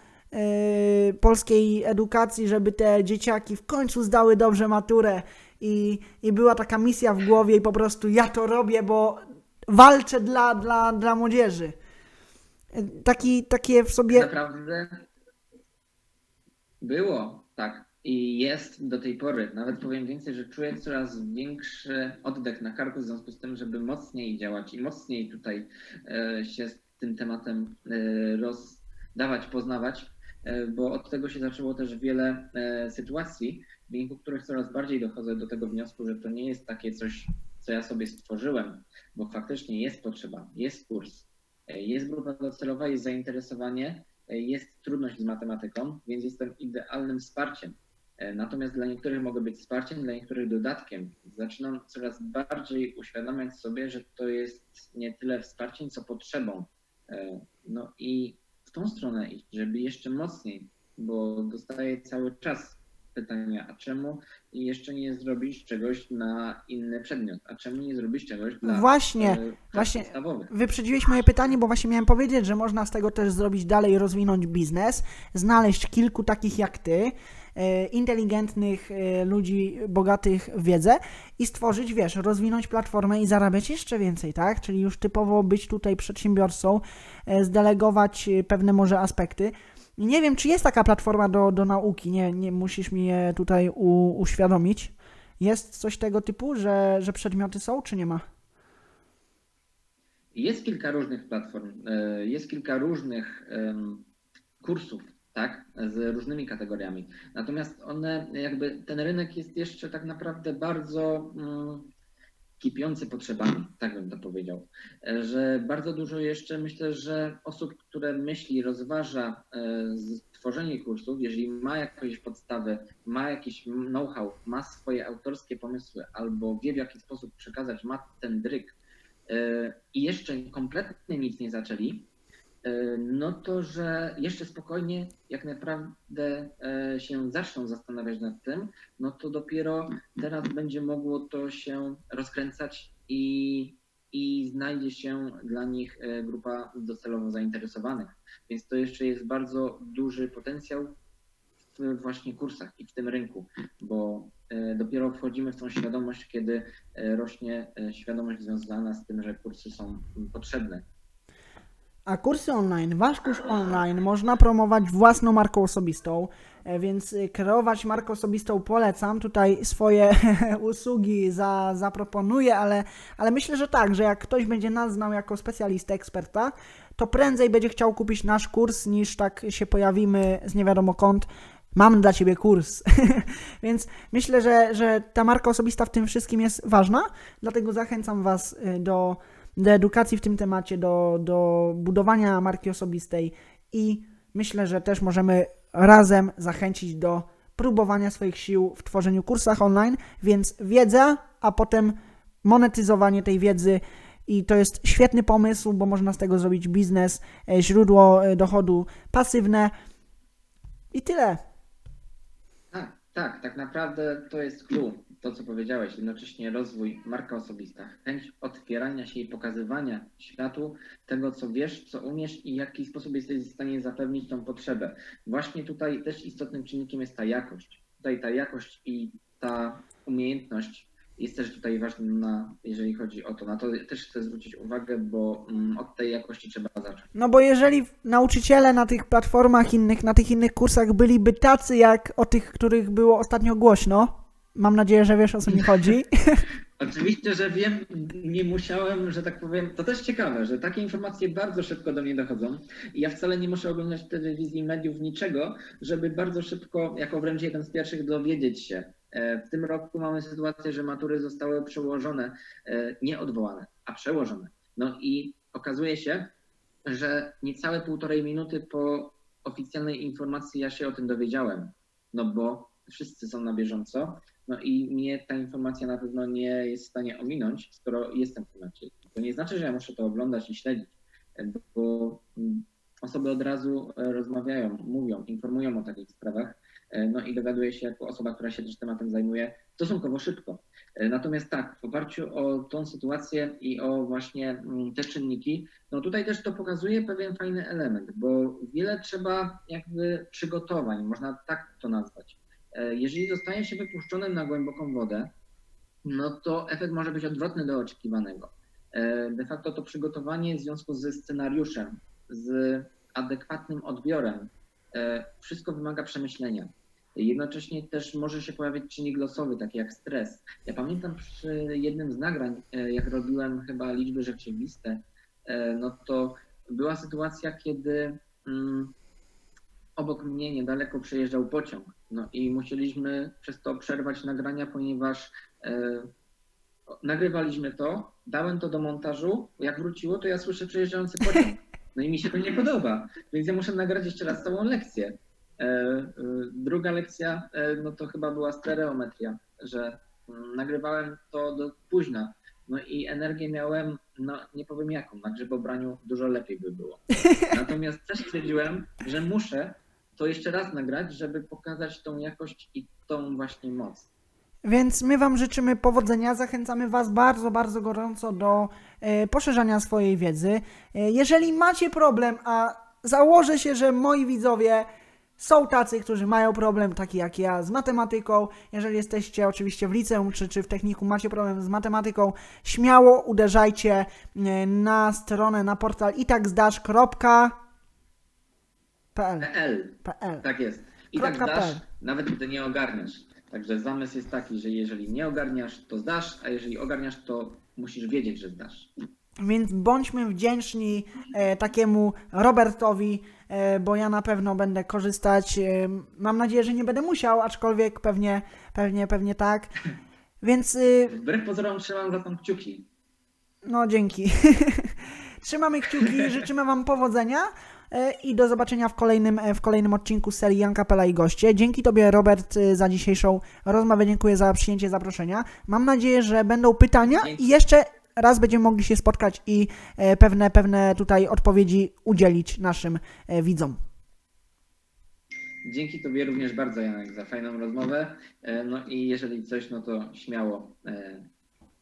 S1: polskiej edukacji, żeby te dzieciaki w końcu zdały dobrze maturę i, i była taka misja w głowie i po prostu ja to robię, bo walczę dla, dla, dla młodzieży. Taki, takie w sobie...
S2: Naprawdę było, tak. I jest do tej pory. Nawet powiem więcej, że czuję coraz większy oddech na karku w związku z tym, żeby mocniej działać i mocniej tutaj e, się z tym tematem e, rozdawać, poznawać, bo od tego się zaczęło też wiele e, sytuacji, w wyniku których coraz bardziej dochodzę do tego wniosku, że to nie jest takie coś, co ja sobie stworzyłem, bo faktycznie jest potrzeba, jest kurs, e, jest grupa docelowa, jest zainteresowanie, e, jest trudność z matematyką, więc jestem idealnym wsparciem. E, Natomiast dla niektórych mogę być wsparciem, dla niektórych dodatkiem. Zaczynam coraz bardziej uświadamiać sobie, że to jest nie tyle wsparciem, co potrzebą. E, No i tą stronę iść, żeby jeszcze mocniej, bo dostaję cały czas pytania, a czemu jeszcze nie zrobisz czegoś na inny przedmiot? A czemu nie zrobisz czegoś dla
S1: Właśnie,
S2: e,
S1: właśnie.
S2: podstawowych?
S1: Wyprzedziłeś moje pytanie, bo właśnie miałem powiedzieć, że można z tego też zrobić dalej, rozwinąć biznes, znaleźć kilku takich jak ty, inteligentnych e, ludzi, bogatych w wiedzę i stworzyć, wiesz, rozwinąć platformę i zarabiać jeszcze więcej, tak? Czyli już typowo być tutaj przedsiębiorcą, e, zdelegować e, pewne może aspekty. Nie wiem, czy jest taka platforma do, do nauki, nie, nie musisz mi je tutaj u, uświadomić. Jest coś tego typu, że, że przedmioty są, czy nie ma?
S2: Jest kilka różnych platform, e, jest kilka różnych kursów, tak, z różnymi kategoriami. Natomiast one, jakby ten rynek jest jeszcze tak naprawdę bardzo mm, kipiący potrzebami, tak bym to powiedział. E, Że bardzo dużo jeszcze myślę, że osób, które myśli, rozważa e, stworzenie kursów, jeżeli ma jakieś podstawy, ma jakiś know-how, ma swoje autorskie pomysły albo wie w jaki sposób przekazać, ma ten dryk, e, i jeszcze kompletnie nic nie zaczęli, e, no to, że jeszcze spokojnie, jak naprawdę e, się zaczną zastanawiać nad tym, no to dopiero teraz będzie mogło to się rozkręcać i, i znajdzie się dla nich e, grupa docelowo zainteresowanych. Więc to jeszcze jest bardzo duży potencjał w właśnie kursach i w tym rynku, bo e, dopiero wchodzimy w tą świadomość, kiedy e, rośnie e, świadomość związana z tym, że kursy są potrzebne.
S1: A kursy online, wasz kurs online można promować własną marką osobistą, e, więc y, kreować markę osobistą polecam. Tutaj swoje *laughs* usługi za, zaproponuję, ale, ale myślę, że tak, że jak ktoś będzie nas znał jako specjalistę, eksperta, to prędzej będzie chciał kupić nasz kurs, niż tak się pojawimy z nie wiadomo kąt. Mam dla ciebie kurs. *laughs* Więc myślę, że, że ta marka osobista w tym wszystkim jest ważna, dlatego zachęcam Was y, do, do edukacji w tym temacie, do, do budowania marki osobistej i myślę, że też możemy razem zachęcić do próbowania swoich sił w tworzeniu kursach online, więc wiedza, a potem monetyzowanie tej wiedzy i to jest świetny pomysł, bo można z tego zrobić biznes, e, źródło e, dochodu pasywne i tyle.
S2: Tak, tak, tak naprawdę to jest clue. To, co powiedziałeś, jednocześnie rozwój, marka osobista, chęć otwierania się i pokazywania światu tego, co wiesz, co umiesz i w jaki sposób jesteś w stanie zapewnić tą potrzebę. Właśnie tutaj też istotnym czynnikiem jest ta jakość. Tutaj ta jakość i ta umiejętność jest też tutaj ważna, jeżeli chodzi o to. Na to też chcę zwrócić uwagę, bo mm, od tej jakości trzeba zacząć.
S1: No bo jeżeli nauczyciele na tych platformach innych, na tych innych kursach byliby tacy jak o tych, których było ostatnio głośno, mam nadzieję, że wiesz o co mi chodzi. *laughs*
S2: Oczywiście, że wiem, nie musiałem, że tak powiem. To też ciekawe, że takie informacje bardzo szybko do mnie dochodzą. I ja wcale nie muszę oglądać telewizji, mediów, niczego, żeby bardzo szybko, jako wręcz jeden z pierwszych, dowiedzieć się. E, W tym roku mamy sytuację, że matury zostały przełożone, e, nie odwołane, a przełożone. No i okazuje się, że niecałe półtorej minuty po oficjalnej informacji ja się o tym dowiedziałem. No bo wszyscy są na bieżąco. No i mnie ta informacja na pewno nie jest w stanie ominąć, skoro jestem w temacie. To nie znaczy, że ja muszę to oglądać i śledzić, bo osoby od razu e, rozmawiają, mówią, informują o takich sprawach, e, no i dowiaduję się jako osoba, która się też tematem zajmuje, stosunkowo szybko. E, Natomiast tak, w oparciu o tą sytuację i o właśnie mm, te czynniki, no tutaj też to pokazuje pewien fajny element, bo wiele trzeba jakby przygotowań, można tak to nazwać. E, Jeżeli zostaje się wypuszczonym na głęboką wodę, no to efekt może być odwrotny do oczekiwanego. E, De facto to przygotowanie w związku ze scenariuszem, z adekwatnym odbiorem, e, wszystko wymaga przemyślenia. Jednocześnie też może się pojawić czynnik losowy, taki jak stres. Ja pamiętam przy jednym z nagrań, jak robiłem chyba liczby rzeczywiste, no to była sytuacja, kiedy mm, obok mnie niedaleko przejeżdżał pociąg. No i musieliśmy przez to przerwać nagrania, ponieważ e, nagrywaliśmy to, dałem to do montażu, jak wróciło, to ja słyszę przejeżdżający pociąg. No i mi się to nie podoba, więc ja muszę nagrać jeszcze raz całą lekcję. E, e, druga lekcja, e, no to chyba była stereometria, że mm, nagrywałem to do późna. No i energię miałem, no nie powiem jaką, na grzybobraniu dużo lepiej by było. *laughs* Natomiast też stwierdziłem, że muszę to jeszcze raz nagrać, żeby pokazać tą jakość i tą właśnie moc.
S1: Więc my Wam życzymy powodzenia. Zachęcamy Was bardzo, bardzo gorąco do e, poszerzania swojej wiedzy. E, jeżeli macie problem, a założę się, że moi widzowie są tacy, którzy mają problem, taki jak ja, z matematyką. Jeżeli jesteście oczywiście w liceum czy, czy w technikum, macie problem z matematyką, śmiało uderzajcie e, na stronę, na portal itaksdash.pl.
S2: PL,
S1: PL.
S2: tak jest. I tak
S1: Kropka
S2: zdasz,
S1: PL.
S2: nawet gdy nie ogarniasz. Także zamysł jest taki, że jeżeli nie ogarniasz, to zdasz, a jeżeli ogarniasz, to musisz wiedzieć, że zdasz.
S1: Więc bądźmy wdzięczni e, takiemu Robertowi, e, bo ja na pewno będę korzystać. E, mam nadzieję, że nie będę musiał, aczkolwiek pewnie, pewnie, pewnie tak. Więc y,
S2: Wbrew pozorom trzymam za tą kciuki.
S1: no dzięki. *laughs* Trzymamy kciuki, *laughs* życzymy Wam powodzenia e, i do zobaczenia w kolejnym, e, w kolejnym odcinku serii Jan Kapela i goście. Dzięki Tobie, Robert, e, za dzisiejszą rozmowę. Dziękuję za przyjęcie zaproszenia. Mam nadzieję, że będą pytania
S2: Dzięki.
S1: i jeszcze raz będziemy mogli się spotkać i pewne, pewne tutaj odpowiedzi udzielić naszym widzom.
S2: Dzięki Tobie również bardzo, Janek, za fajną rozmowę. No i jeżeli coś, no to śmiało.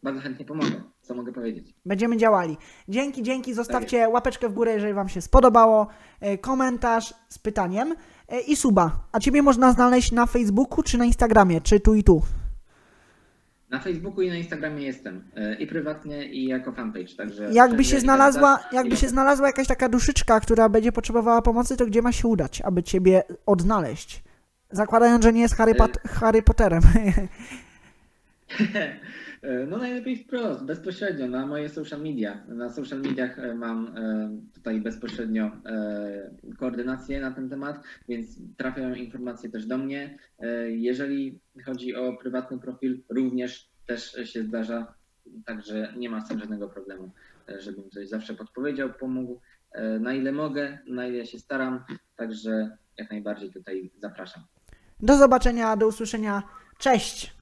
S2: Bardzo chętnie pomogę. Co mogę powiedzieć?
S1: Będziemy działali. Dzięki, dzięki. Zostawcie łapeczkę w górę, jeżeli Wam się spodobało. e, Komentarz z pytaniem e, i suba. A Ciebie można znaleźć na Facebooku czy na Instagramie, czy tu i tu.
S2: Na Facebooku i na Instagramie jestem. e, I prywatnie, i jako fanpage. Także
S1: Jakby się znalazła, jakby się znalazła jakaś taka duszyczka, która będzie potrzebowała pomocy, to gdzie ma się udać, aby Ciebie odnaleźć? Zakładając, że nie jest Harry, Pot- Harry Potterem. *laughs* *laughs*
S2: E, No najlepiej wprost, bezpośrednio na moje social media. Na social mediach e, mam e, tutaj bezpośrednio koordynację na ten temat, więc trafiają informacje też do mnie. Jeżeli chodzi o prywatny profil, również też się zdarza, także nie ma z tym żadnego problemu, żebym coś zawsze podpowiedział, pomógł. Na ile mogę, na ile się staram, także jak najbardziej tutaj zapraszam.
S1: Do zobaczenia, do usłyszenia. Cześć!